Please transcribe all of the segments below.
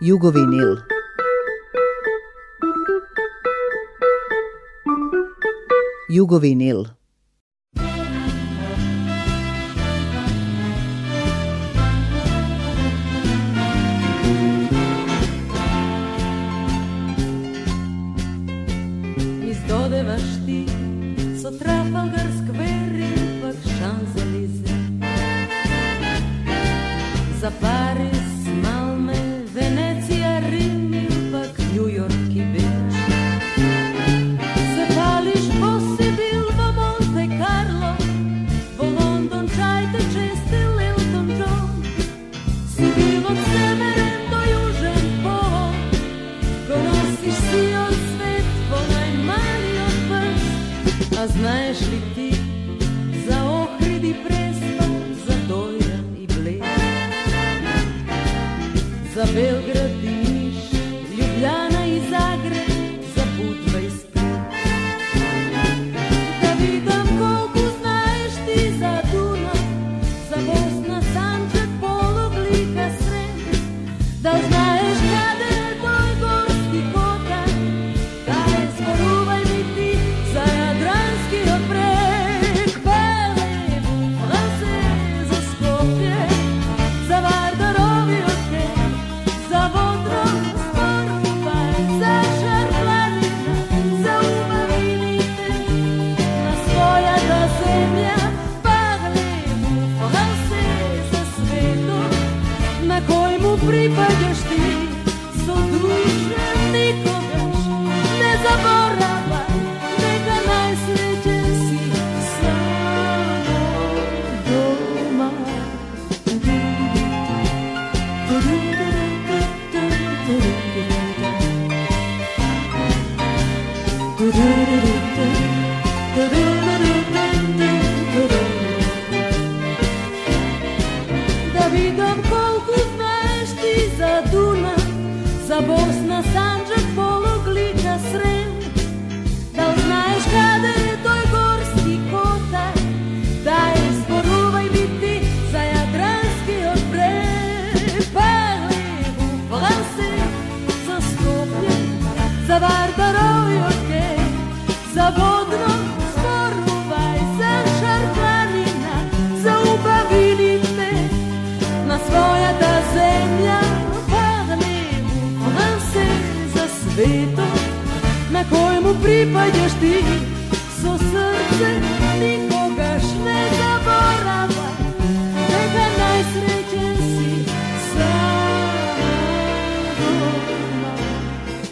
Jugovinil. Jugovinil. Trafalgarsk veri pa šanse lize.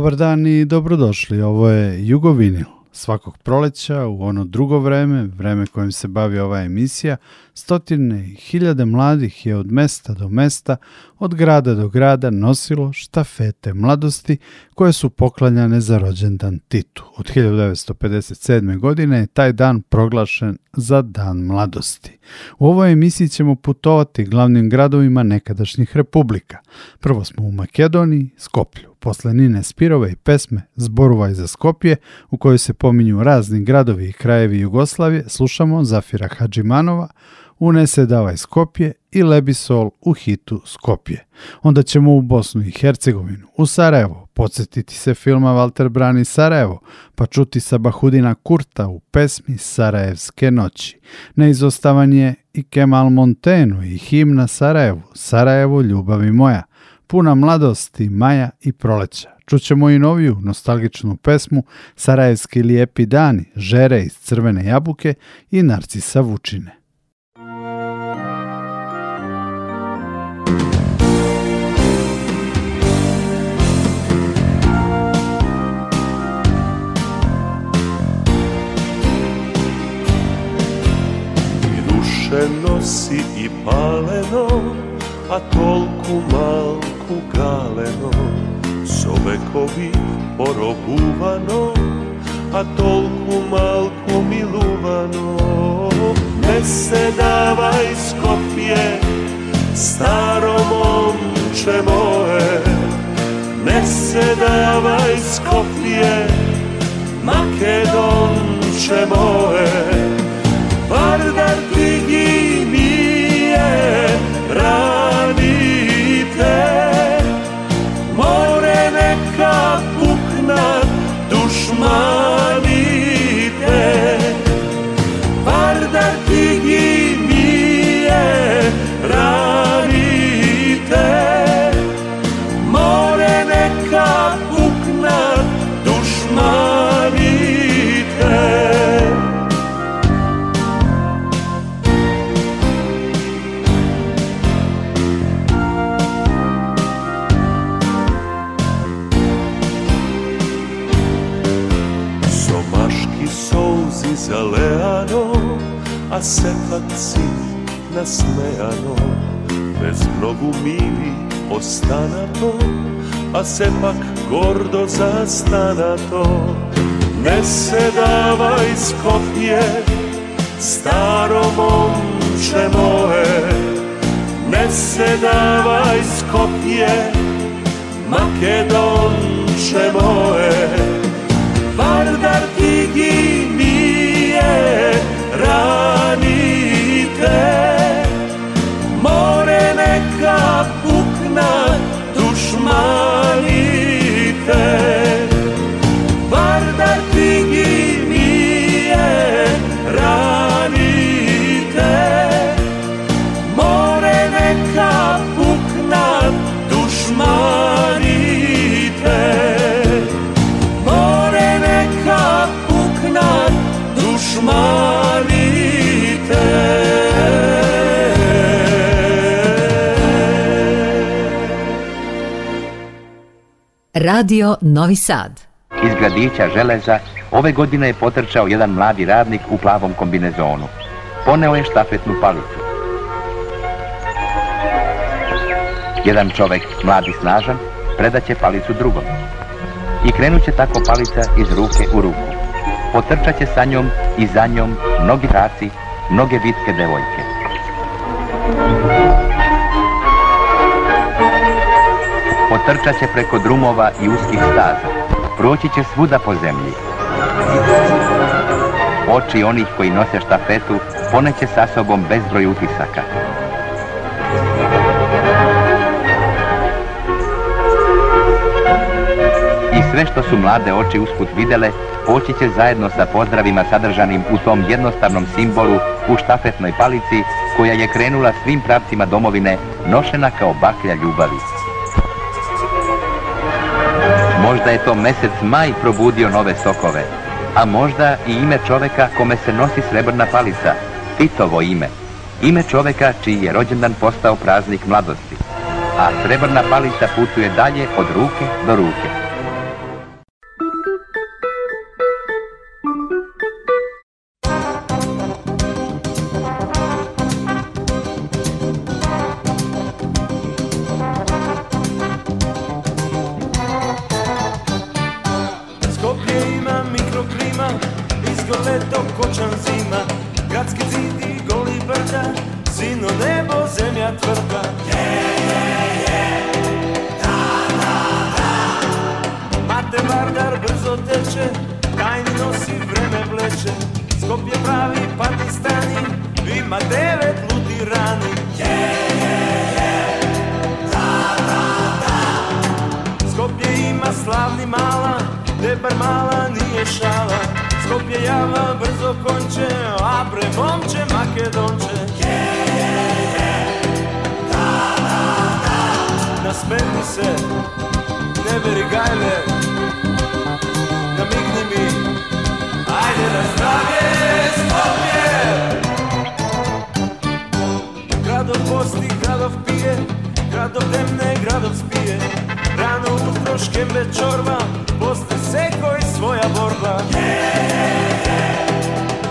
Dobar dan i dobrodošli. Ovo je Jugovinil. Svakog proleća u ono drugo vreme, vreme kojim se bavi ova emisija, stotine i hiljade mladih je od mesta do mesta od grada do grada nosilo štafete mladosti koje su poklanjane za rođendan Titu. Od 1957. godine je taj dan proglašen za dan mladosti. U ovoj emisiji ćemo putovati glavnim gradovima nekadašnjih republika. Prvo smo u Makedoniji, Skoplju, posle Nine Spirove i pesme Zborova za Skopje, u kojoj se pominju razni gradovi i krajevi Jugoslavije, slušamo Zafira Hadžimanova, unese Davaj Skopje i Lebisol u hitu Skopje. Onda ćemo u Bosnu i Hercegovinu, u Sarajevo, podsjetiti se filma Walter Brani Sarajevo, pa čuti Bahudina Kurta u pesmi Sarajevske noći. Neizostavan je i Kemal Montenu i himna Sarajevu, Sarajevo ljubavi moja, puna mladosti, maja i proleća. Čućemo i noviju nostalgičnu pesmu Sarajevski lijepi dani, žere iz crvene jabuke i narcisa Vučine. si i paleno, a tolku malku galeno, sovekovi porobuvano, a tolku malku miluvano. Ne se davaj skopje, staro momče moje, ne se davaj skopje, makedonče moje. na si nasmejano Bez mnogu mili ostanato A pak gordo zastanato Ne se davaj skopje Staro momče moje Ne se davaj skopje Makedonče moje Radio Novi Sad. Iz gradića Železa ove godine je potrčao jedan mladi radnik u plavom kombinezonu. Poneo je štafetnu palicu. Jedan čovek, mladi snažan, predaće palicu drugom. I krenut će tako palica iz ruke u ruku. Potrčat će sa njom i za njom mnogi raci, mnoge vitke devojke. Trčat će preko drumova i uskih staza. Proći će svuda po zemlji. Oči onih koji nose štafetu poneće sa sobom bezbroj utisaka. I sve što su mlade oči usput videle, poći će zajedno sa pozdravima sadržanim u tom jednostavnom simbolu u štafetnoj palici koja je krenula svim pravcima domovine nošena kao baklja ljubavi. Možda je to mjesec maj probudio nove sokove, a možda i ime čoveka kome se nosi srebrna palica, Titovo ime. Ime čoveka čiji je rođendan postao praznik mladosti, a srebrna palica putuje dalje od ruke do ruke.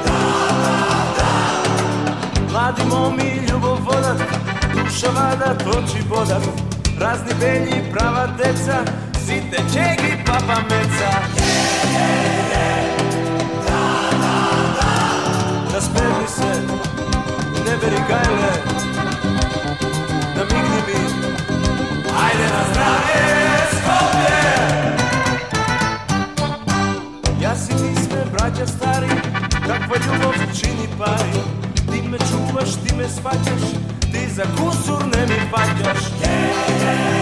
глава. Млади моми љубов водат, душа вадат, очи бодат, разни бели прават деца, сите чеги папа меца. Разпевни се, не бери гајле, pari Ti me čuvaš, ti me svađaš Ti za kusur ne mi fađaš yeah, yeah.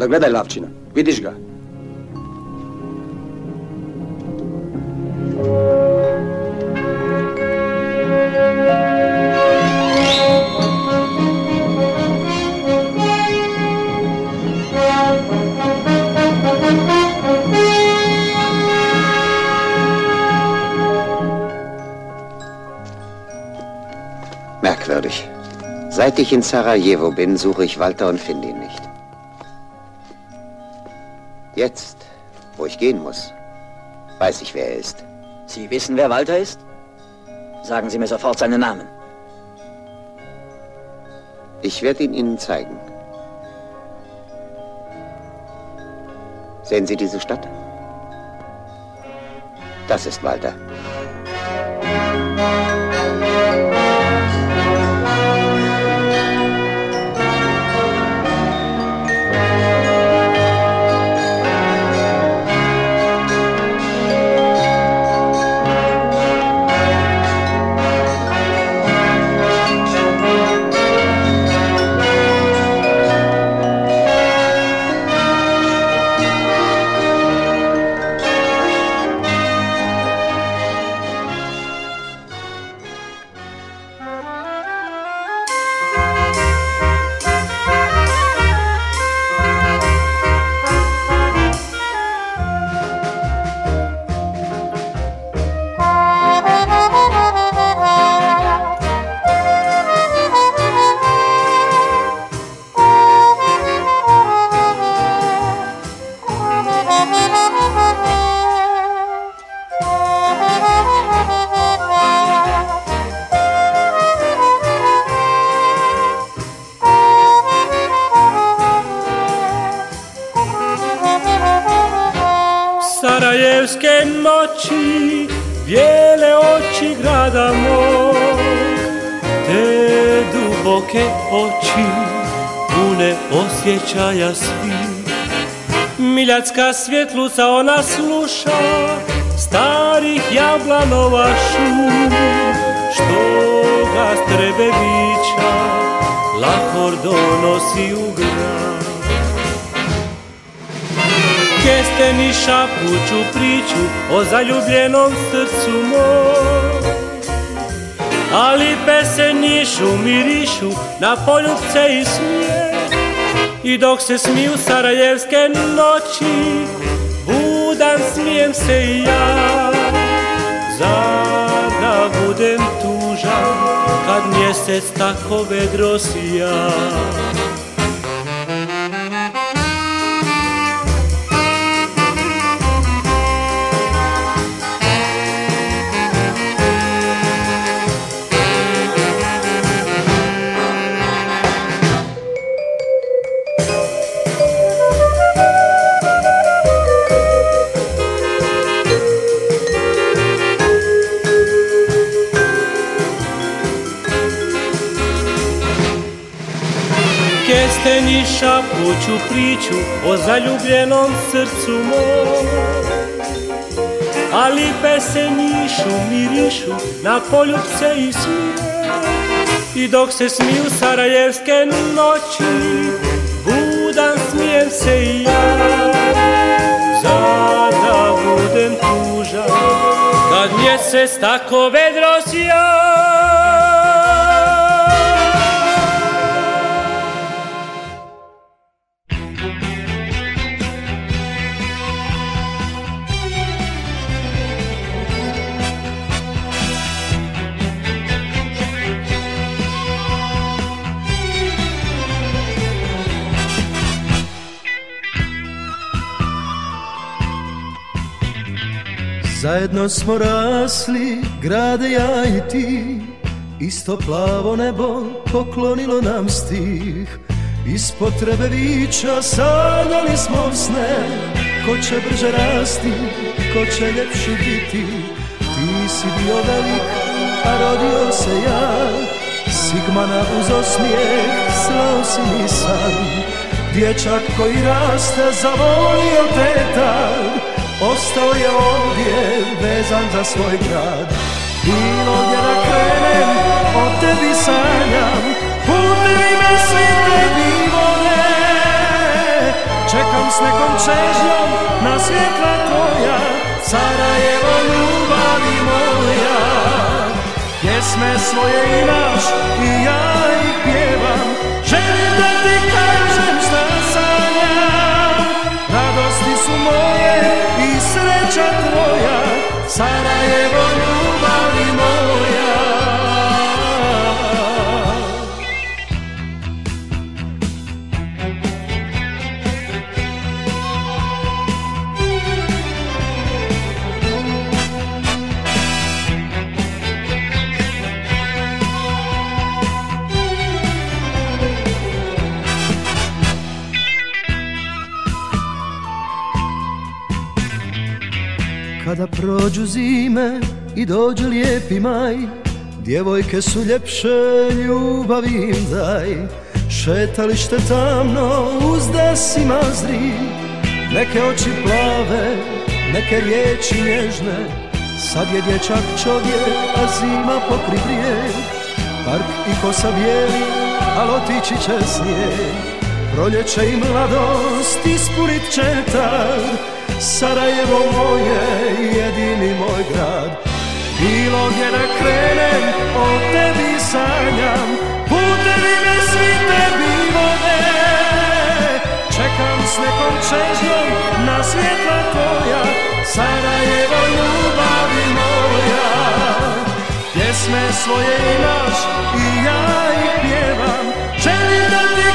Onda gledaj Lavčina, vidiš ga. Merkwürdig. Seit ich in Sarajevo bin, suche ich Walter und finde Jetzt, wo ich gehen muss, weiß ich, wer er ist. Sie wissen, wer Walter ist? Sagen Sie mir sofort seinen Namen. Ich werde ihn Ihnen zeigen. Sehen Sie diese Stadt? Das ist Walter. Čaja svi Miljacka svjetluca ona sluša Starih jablanova šum Što ga strebe bića Lahor donosi u grad ni šapuću priču O zaljubljenom srcu moj Ali pese nišu mirišu Na poljubce i smije i dok se smiju sarajevske noći Budan smijem se i ja da budem tužan Kad mjesec tako vedro sija šapuću priču o zaljubljenom srcu mom Ali pesenišu mirišu, na poljubce i smije I dok se smiju sarajevske noći, budan smijem se i ja Zada budem tužan, kad mjesec tako vedro Zajedno smo rasli, grade ja i ti Isto plavo nebo poklonilo nam stih Iz potrebe vića sanjali smo sne Ko će brže rasti, ko će ljepši biti Ti si bio velik, a rodio se ja Sigmana uz osmijeh, slao si mi Dječak koji raste, zavolio te tad Ostao je ovdje vezan za svoj grad Bilo gdje da krenem, o tebi sanjam Putevi me svi tebi vode Čekam s nekom čežnjom na svjetla tvoja Sarajevo ljubavi moja Pjesme svoje imaš i ja ih pjevam Želim strasti su moje i sreća tvoja, Sarajevo ljubi. Kada prođu zime i dođe lijepi maj Djevojke su ljepše, ljubav, im daj Šetalište tamno uz desima zri Neke oči plave, neke riječi nježne Sad je dječak čovjek, a zima pokri prije Park i kosa bijeli, al otići će snijeg Proljeće i mladost ispunit će Sarajevo moje, jedini moj grad Bilo gdje da krenem, o tebi sanjam Putevi me svi tebi vode Čekam s nekom čežnjom na svjetla tvoja Sarajevo ljubavi moja Pjesme svoje imaš i ja ih pjevam Želim da ti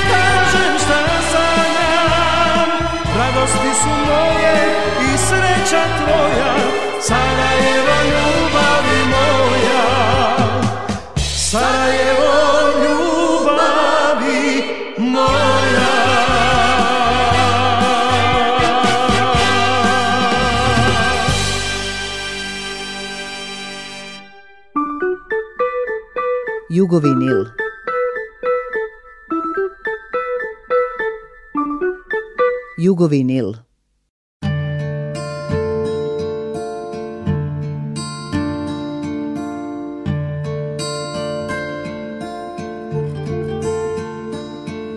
radosti su moje i sreća tvoja Sarajevo ljubavi moja Sarajevo ljubavi moja Jugovinil Jugovinil.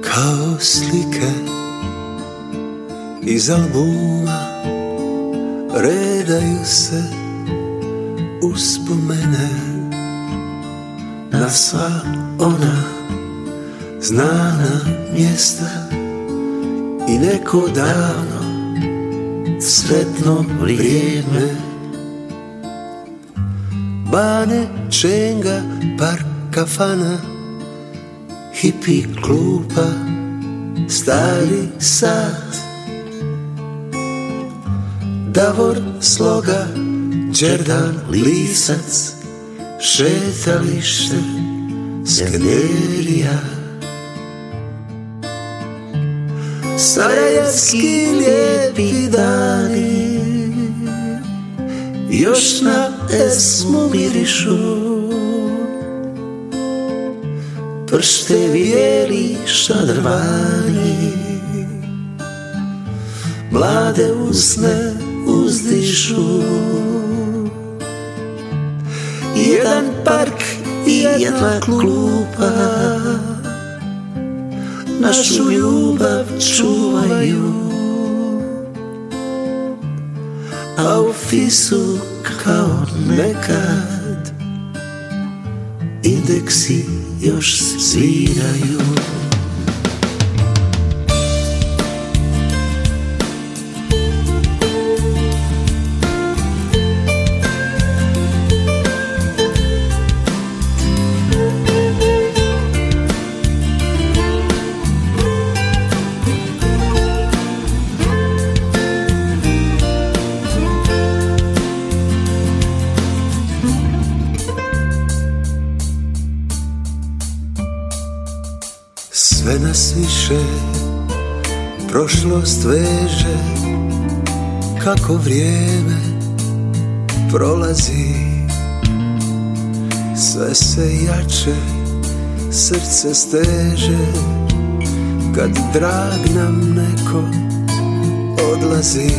Kao slike iz albuma redaju se uspomene na sva ona znana mjesta i neko davno sretno vrijeme Bane, čenga, par kafana Hipi klupa, stari sat Davor sloga, džerdan, lisac Šetalište, skenerijat Sarajevski lijepi dani Još na esmu mirišu Pršte vijeli šadrvani Mlade usne uzdišu Jedan park i jedna klupa naszą любов czuwają. Auf Jesu kaonekat, indeksi już zwijają. nas više prošlost veže kako vrijeme prolazi sve se jače srce steže kad drag nam neko odlazi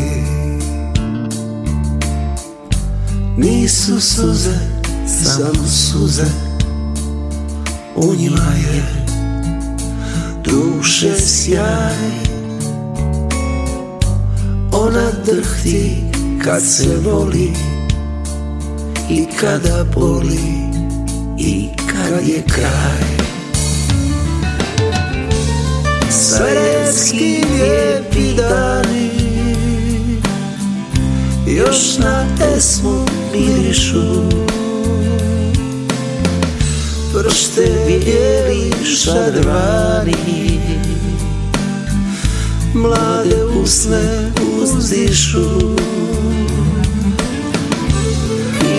nisu suze samo suze u njima je duše sjaj Ona drhti kad se voli I kada boli i kad je kraj Sarajevski lijepi dani Još na esmu mirišu prste bijeli, šadrvani Mlade usne uzdišu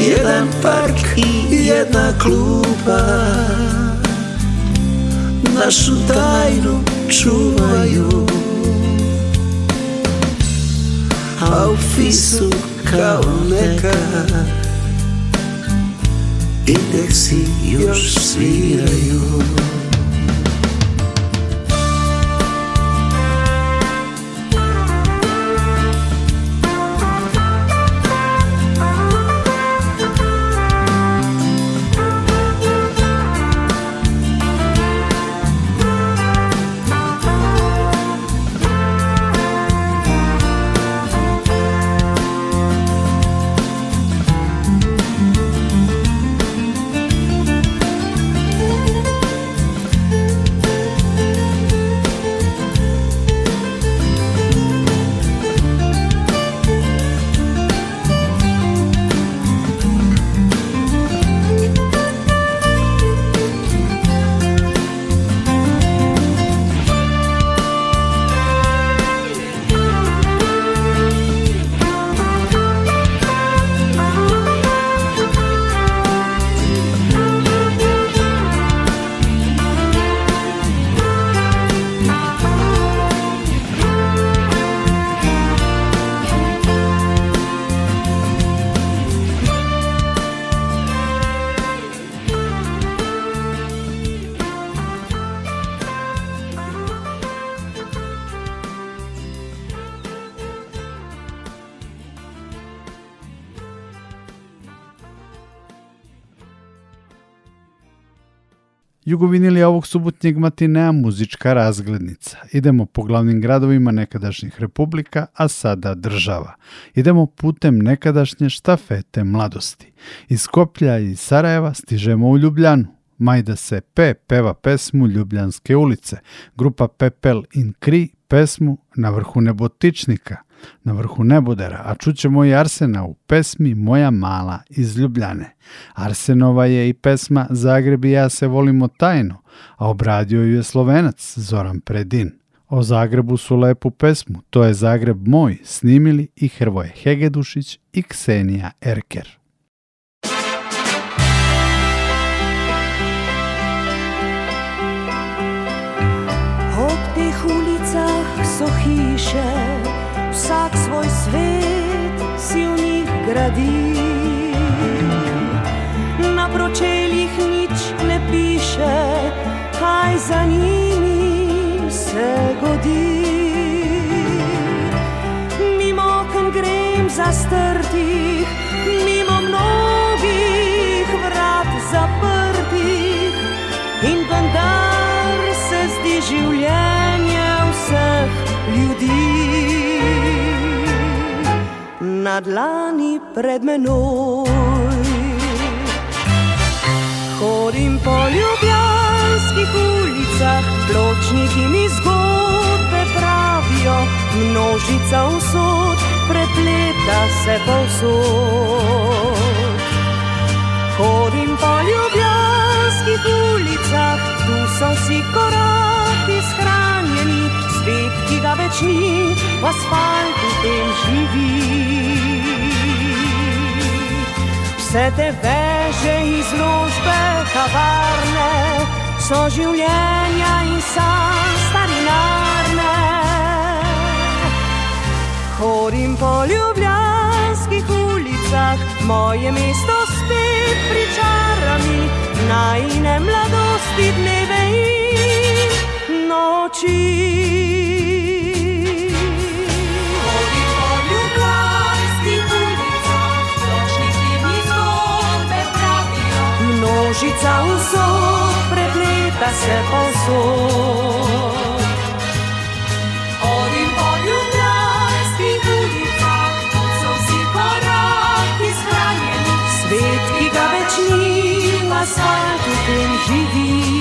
Jedan park i jedna klupa Našu tajnu čuvaju A u fisu kao nekad indexi još sviraju Peterburgu ovog subotnjeg matinea muzička razglednica. Idemo po glavnim gradovima nekadašnjih republika, a sada država. Idemo putem nekadašnje štafete mladosti. Iz Koplja i Sarajeva stižemo u Ljubljanu. Majda se P peva pesmu Ljubljanske ulice. Grupa Pepel in Kri pesmu Na vrhu nebotičnika – na vrhu nebodera, a čućemo i Arsena u pesmi Moja mala iz Ljubljane. Arsenova je i pesma Zagreb i ja se volimo tajno, a obradio ju je slovenac Zoran Predin. O Zagrebu su lepu pesmu To je Zagreb moj snimili i Hrvoje Hegedušić i Ksenija Erker. Hop tih so hiše vsak svoj svet si v njih gradi. Na pročeljih nič ne piše, kaj za njimi se godi. Mimo okn grem za strah. na dlani pred menoj. Hodim po ljubljanskih ulicah, pločniki mi zgodbe pravijo, množica usod prepleta se povsod. Hodim po ljubljanskih ulicah, tu so vsi koraki skrajni svet, ki ga več ni, v asfaltu tem živi. Vse te veže iz ložbe kavarne, so življenja in san starinarne. Hodim po ljubljanskih ulicah, moje mesto spet pričarami, najne mladosti dneve in oči. Množica vso prepleta se posod. Odim po ljubljanskih ulicah, so vsi koraki shranjeni. Svet, ki ga večina sva tukaj živi.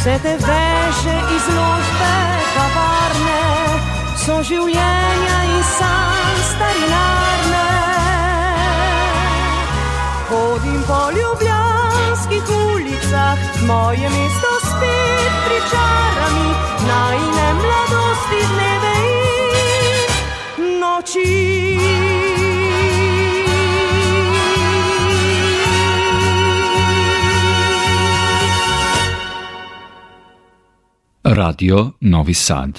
Vse te veže izložbe, kavarne, so življenja in san starinarne. Hodim po ljubljanskih ulicah, moje mesto spi pričarami, najne mladosti dneve in noči. Radio Novi Sad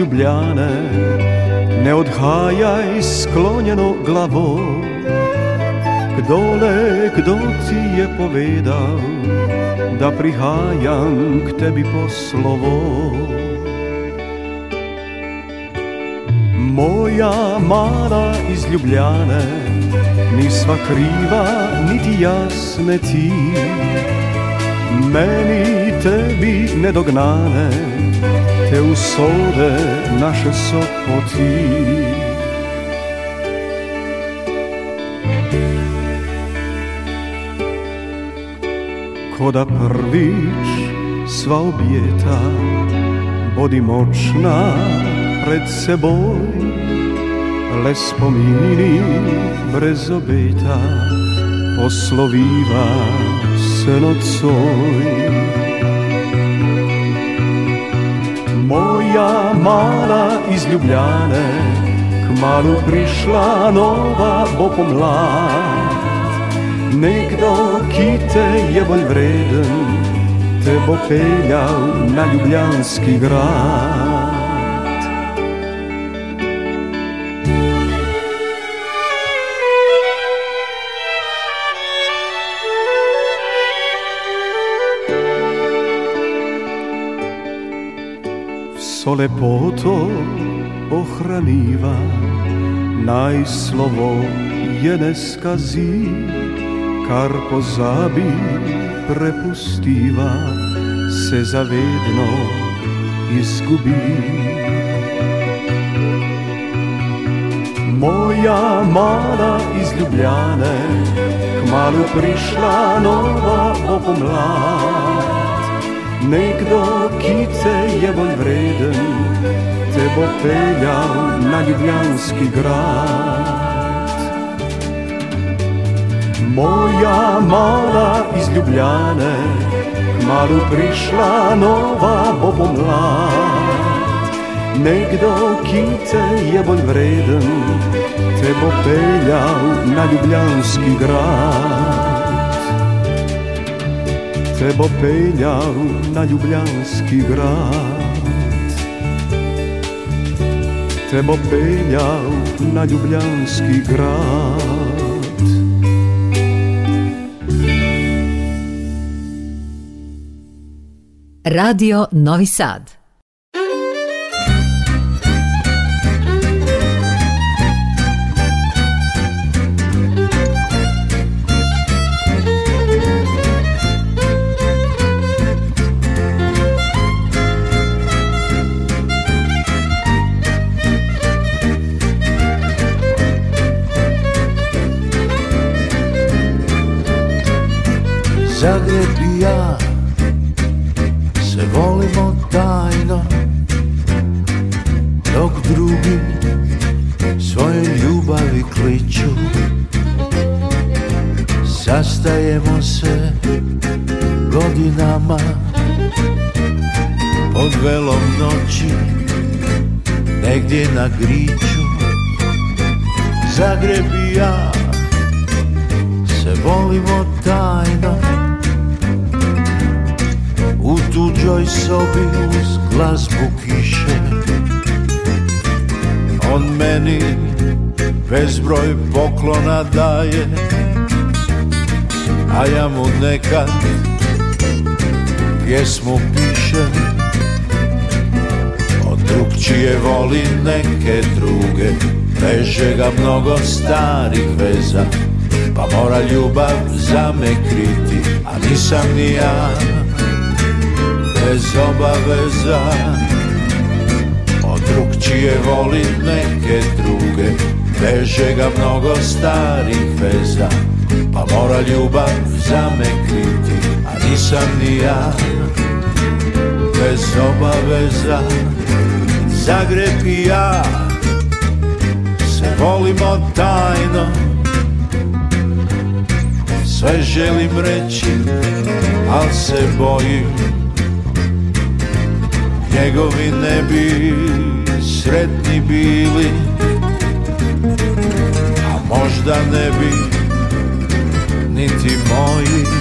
Ljubljane, ne odhajaj sklonjeno glavo. Kdo le, kdo ti je povedal, da prihajam k tebi po slovo? Moja mala iz Ljubljane, nisva kriva, niti jaz ne ti. Meni tebi ne dognane, te u sore naše sopoti Koda prvič sva objeta Bodi močna pred seboj Le spomini brez obeta Posloviva se nocoj Marija, mala iz Ljubljane, k malu prišla nova bo pomlad. Nekdo, ki te je bolj vreden, te bo peljal na ljubljanski grad. so lepoto ohraniva, naj slovo je ne skazi, kar pozabi, prepustiva se zavedno izgubi. Moja mala izljubljena, k malu prišla nova pomlad. Nekdo, ki te je bolj vreden, te bo peljal na ljubljanski grad. Moja mala iz Ljubljane, prišla nova bo pomlad. Nekdo, ki te je bolj vreden, te bo peljal na ljubljanski grad. Sebo peljao na Ljubljanski grad Tebo peljao na Ljubljanski grad Radio Novi Sad mnogo starih veza Pa mora ljubav za me kriti A nisam ni ja bez obaveza Od čije neke druge Veže ga mnogo starih veza Pa mora ljubav za me kriti A nisam ni ja bez obaveza Zagreb i ja volimo tajno Sve želim reći, al se bojim Njegovi ne bi sretni bili A možda ne bi niti moji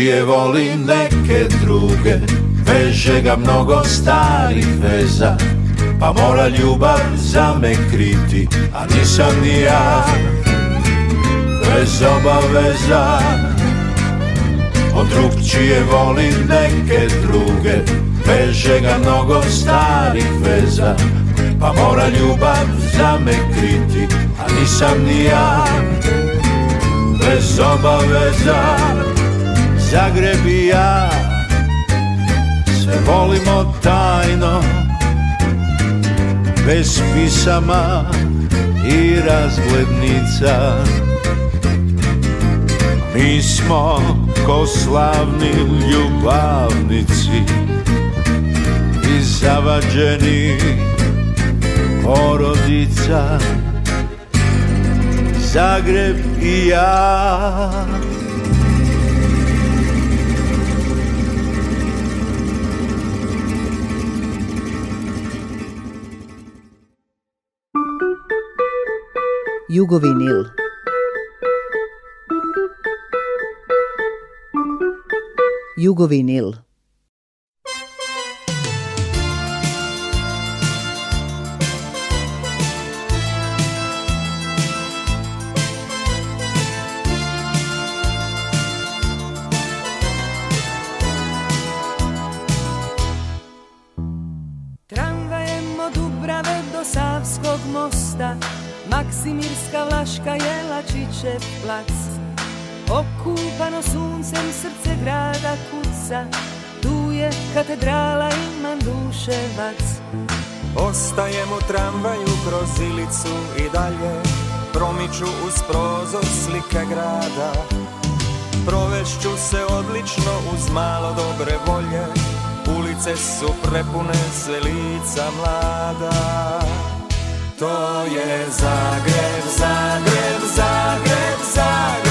čije volim neke druge Veže ga mnogo starih veza Pa mora ljubav za me kriti A nisam ni ja Bez obaveza Od čije volim neke druge Veže ga mnogo starih veza Pa mora ljubav za me kriti A nisam ni ja Bez obaveza Zagreb i ja se volimo tajno bez pisama i razglednica mi smo ko ljubavnici i zavađeni porodica Zagreb i ja Jugovinil. Jugovinil. okupano suncem srce grada kuca Tu je katedrala i manduševac Ostajemo tramvaju kroz ilicu i dalje Promiču uz prozor slike grada Provešću se odlično uz malo dobre volje Ulice su prepune sve lica mlada To je Zagreb, Zagreb, Zagreb, Zagreb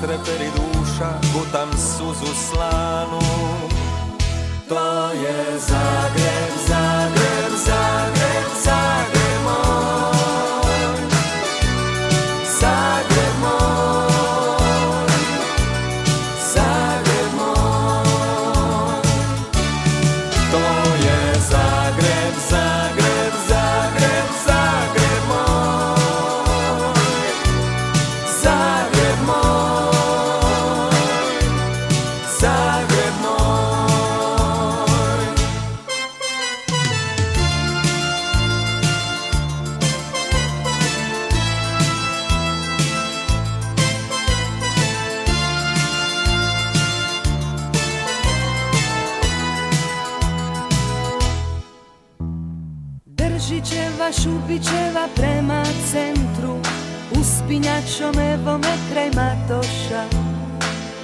Treperi duša, gutam suzu slanu. To je Šupićeva prema centru Uspinjačom evo me kraj Matoša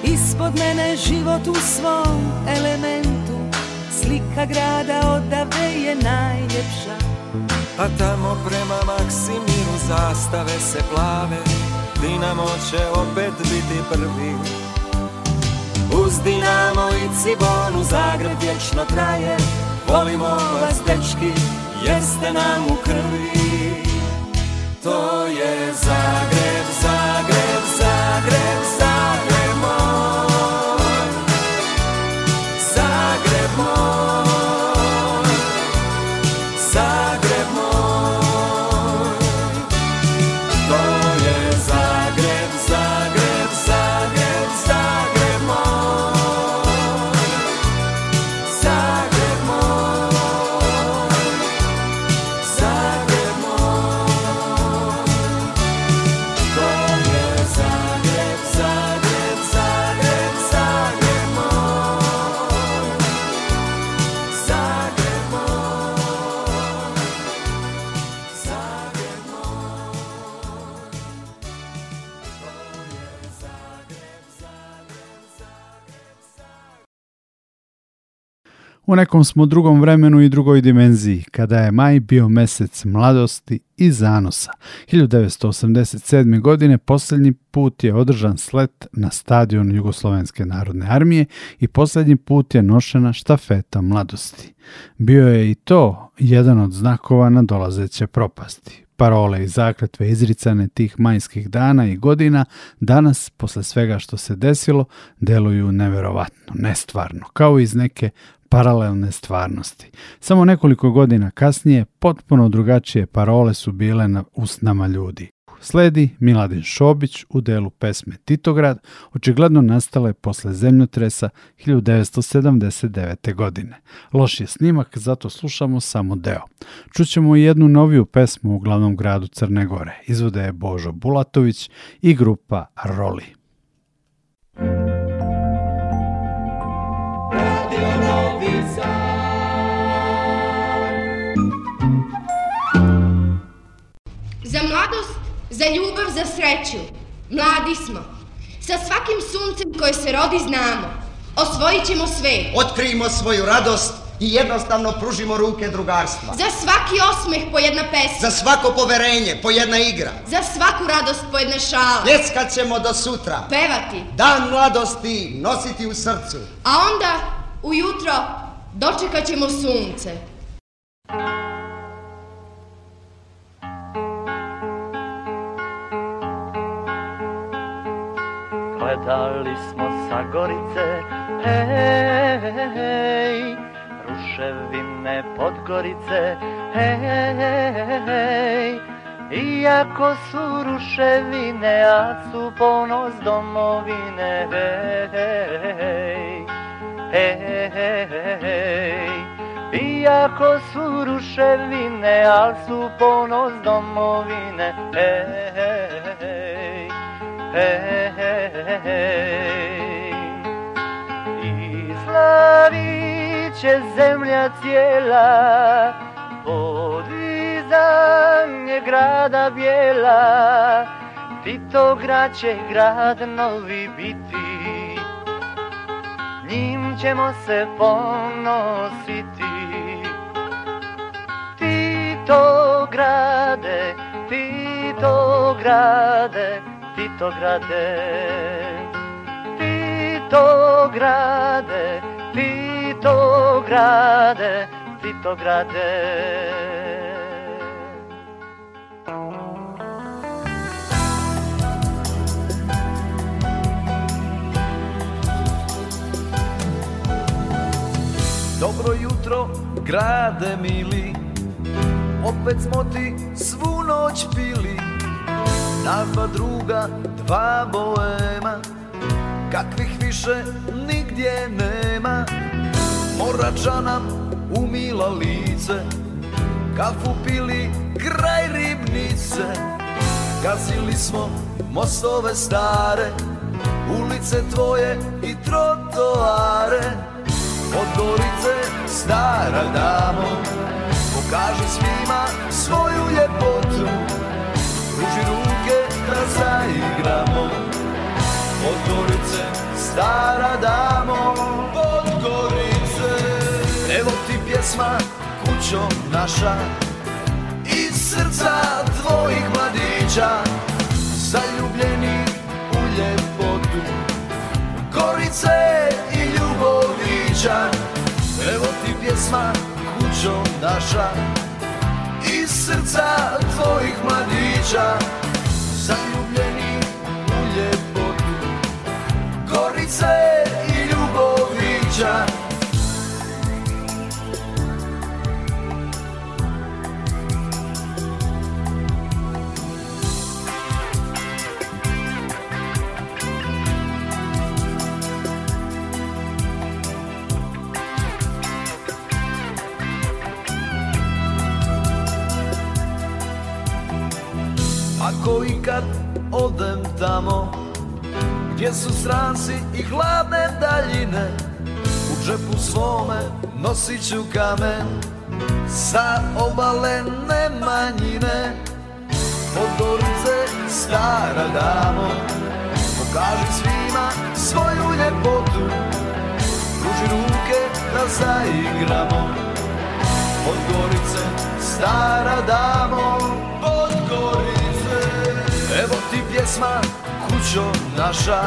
Ispod mene život u svom elementu Slika grada odavde je najljepša A pa tamo prema Maksimiru zastave se plave Dinamo će opet biti prvi Uz Dinamo i Cibonu Zagreb vječno traje Volimo vas dečki jeste nam u krvi, to je Zagreb. U nekom smo drugom vremenu i drugoj dimenziji, kada je maj bio mjesec mladosti i zanosa. 1987. godine posljednji put je održan slet na stadion Jugoslovenske narodne armije i posljednji put je nošena štafeta mladosti. Bio je i to jedan od znakova na dolazeće propasti. Parole i zakletve izricane tih majskih dana i godina danas, posle svega što se desilo, deluju neverovatno, nestvarno, kao iz neke paralelne stvarnosti. Samo nekoliko godina kasnije potpuno drugačije parole su bile na usnama ljudi. Sledi Miladin Šobić u delu pesme Titograd, očigledno nastale posle zemljotresa 1979. godine. Loš je snimak, zato slušamo samo deo. Čućemo i jednu noviju pesmu u glavnom gradu Crne Gore. Izvode je Božo Bulatović i grupa Roli. za ljubav, za sreću. Mladi smo. Sa svakim suncem koje se rodi znamo. Osvojit ćemo sve. Otkrijmo svoju radost i jednostavno pružimo ruke drugarstva. Za svaki osmeh po jedna pesma. Za svako poverenje po jedna igra. Za svaku radost po jedna šala. Pljeskat ćemo do sutra. Pevati. Dan mladosti nositi u srcu. A onda ujutro dočekat ćemo sunce. gledali smo sa gorice, hej, ruševine podgorice, hej, iako su ruševine, a su ponos domovine, hej, hej, iako su ruševine, al su ponos domovine, hej. Hej, hej, I slavit će zemlja cijela podizanje grada bijela. Tito grad će grad novi biti, njim ćemo se ponositi. Tito grade, Tito grade, Titograde, Titograde, Titograde, Titograde. Dobro jutro, grade mili, opet smo ti svu noć pili Nava druga, dva boema Kakvih više nigdje nema Morača nam umila lice Kafu pili kraj ribnice Gazili smo mostove stare Ulice tvoje i trotoare Od gorice stara damo Pokaži svima svoju ljepotu Ruži da zaigramo Podgorice, stara damo Podgorice Evo ti pjesma, kućo naša Iz srca tvojih mladića Zaljubljeni u ljepotu Gorice i Ljubovića Evo ti pjesma, kućo naša Iz srca tvojih mladića zaljubljeni u ljepotu Gorice i Ljubovića kad odem tamo Gdje su stranci i hladne daljine U džepu svome nosit ću kamen Sa obalene manjine Podorice stara damo Pokaži svima svoju ljepotu Kruži ruke da zaigramo Podgorice stara damo pjesma kućo naša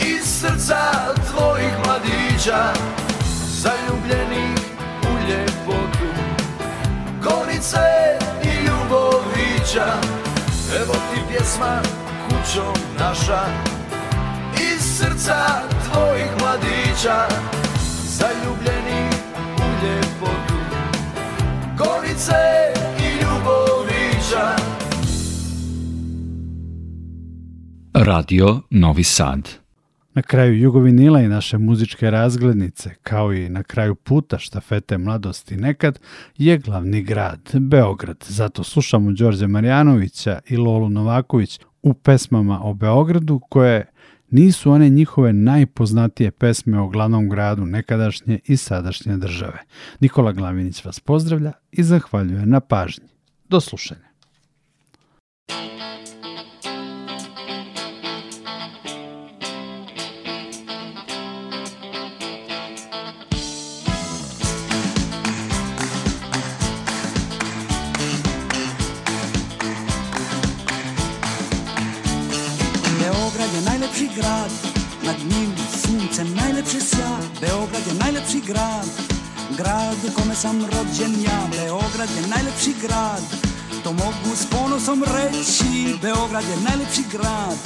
Iz srca tvojih mladića Zaljubljenih u ljepotu Gorice i Ljubovića Evo ti pjesma kućo naša Iz srca tvojih mladića Radio Novi Sad. Na kraju Jugovinila i naše muzičke razglednice, kao i na kraju puta štafete mladosti nekad, je glavni grad, Beograd. Zato slušamo Đorđe Marjanovića i Lolu Novaković u pesmama o Beogradu koje nisu one njihove najpoznatije pesme o glavnom gradu nekadašnje i sadašnje države. Nikola Glavinić vas pozdravlja i zahvaljuje na pažnji. Do slušanja. grad Grad u kome sam rođen ja Beograd je najlepši grad To mogu s ponosom reći Beograd je najlepši grad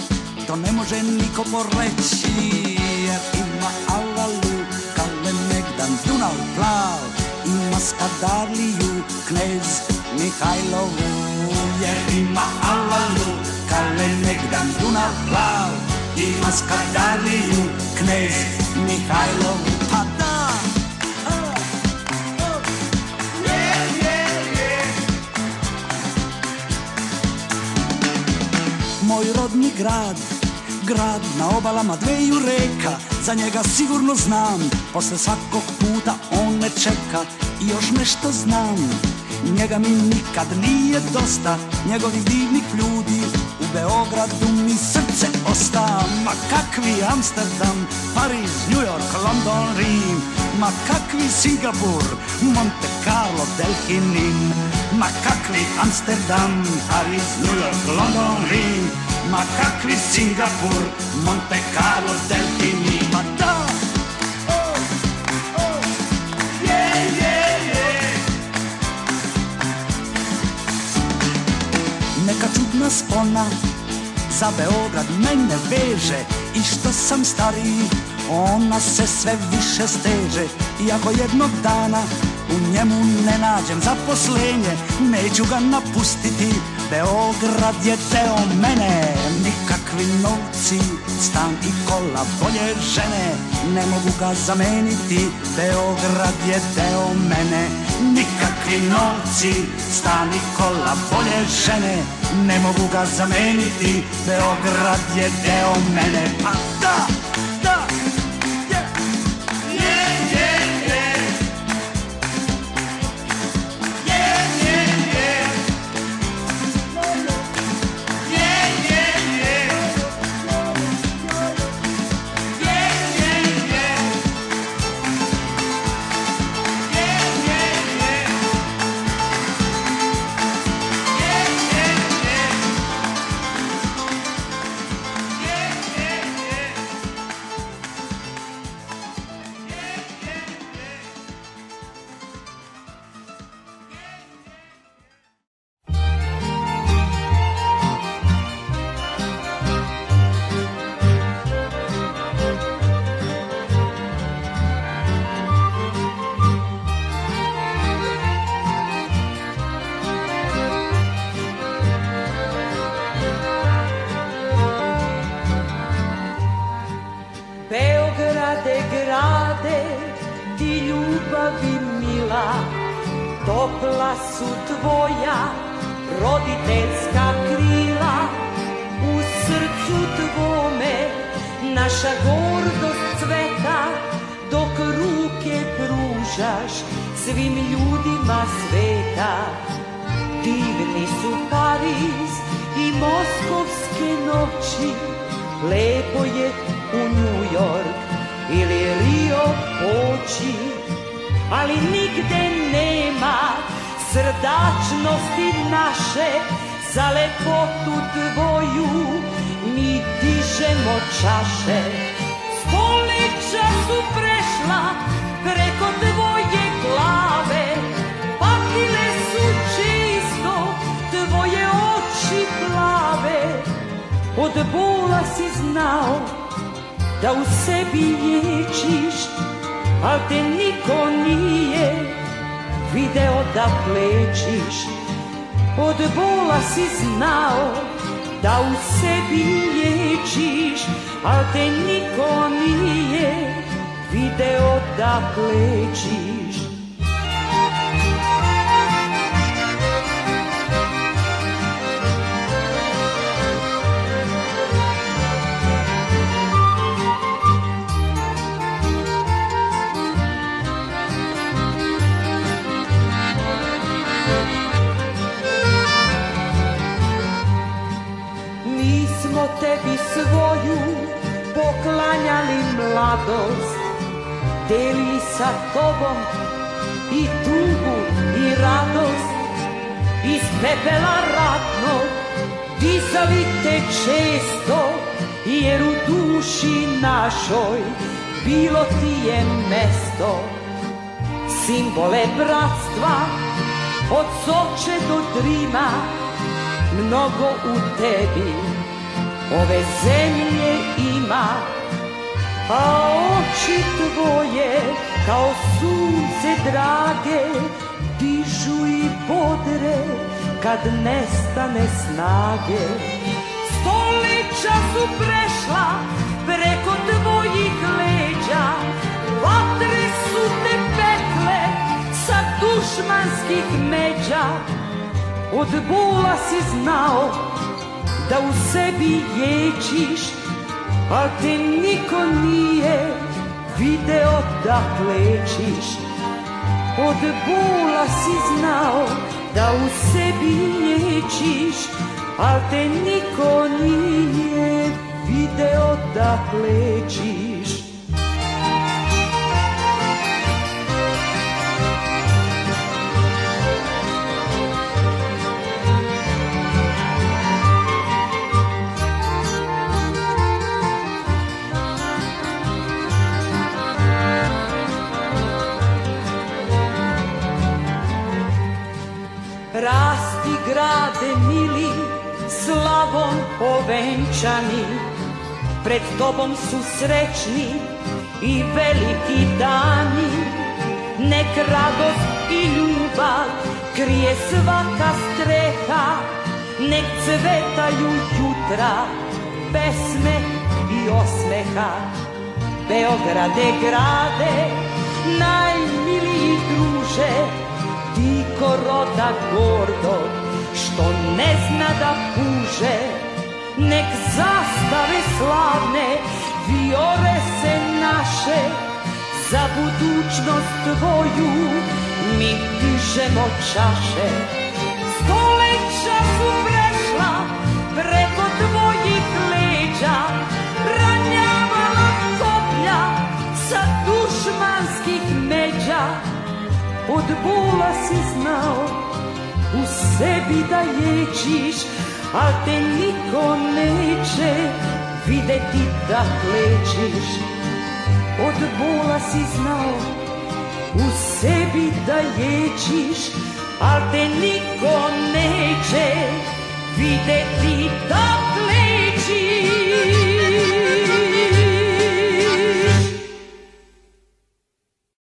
To ne može niko poreći Jer ima Alalu negdan Dunav plav Ima Skadarliju Knez Mihajlovu Jer ima Alalu dan Dunav plav Ima Skadarliju Knez Mihajlovu Pa rodni grad Grad na obalama dveju reka Za njega sigurno znam Posle svakog puta on me čeka I još nešto znam Njega mi nikad nije dosta Njegovih divnih ljudi U Beogradu mi srce osta Ma kakvi Amsterdam Paris, New York, London, Rim Ma kakvi Singapur Monte Carlo, Delhi, Ma kakvi Amsterdam Paris, New York, London, Rim Ma kakvi Singapur, Monte Carlo, Delfini nima Neka čudna spona za Beograd mene veže I što sam stariji, ona se sve više steže ako jednog dana u njemu ne nađem zaposlenje Neću ga napustiti Beograd je teo mene Nikakvi novci, stan i kola Bolje žene, ne mogu ga zameniti Beograd je teo mene Nikakvi novci, stan i kola Bolje žene, ne mogu ga zameniti Beograd je teo mene Pa da! svim ljudima sveta Divni su Paris i moskovske noći Lepo je u New York ili Rio oči, Ali nigde nema srdačnosti naše Za lepotu tvoju mi dižemo čaše Stoljeća su prešla preko te Od bola si znao da u sebi ječiš, al te niko nije video da plečiš. Od bola si znao da u sebi ječiš, al te niko nije video da plečiš. svoju poklanjali mladost deli sa tobom i tugu i radost Iz pepela ratno dizali te često Jer u duši našoj bilo ti je mesto Simbole bratstva od soče do drima Mnogo u tebi ove zemlje ima A oči tvoje kao sunce drage Dižu i podre kad nestane snage Stoljeća su prešla preko tvojih leđa Vatre su te pekle sa dušmanskih međa Od bula si znao da u sebi ječiš, a te niko nije video da plečiš. Od bula si znao da u sebi ječiš, a te niko nije video da plečiš. vjenčani, pred tobom su srećni i veliki dani. Nek radost i ljubav krije svaka streha, nek cvetaju jutra pesme i osmeha. Beograde grade, najmiliji druže, ti roda gordo, što ne zna da puže nek zastave slavne viore se naše za budućnost tvoju mi dižemo čaše stoleća su prešla preko tvojih leđa ranjavala koplja sa dušmanskih međa od bula si znao u sebi da ječiš Al te niko neće videti da klečiš Od bola si znao u sebi da ječiš Al te niko neće videti da klečiš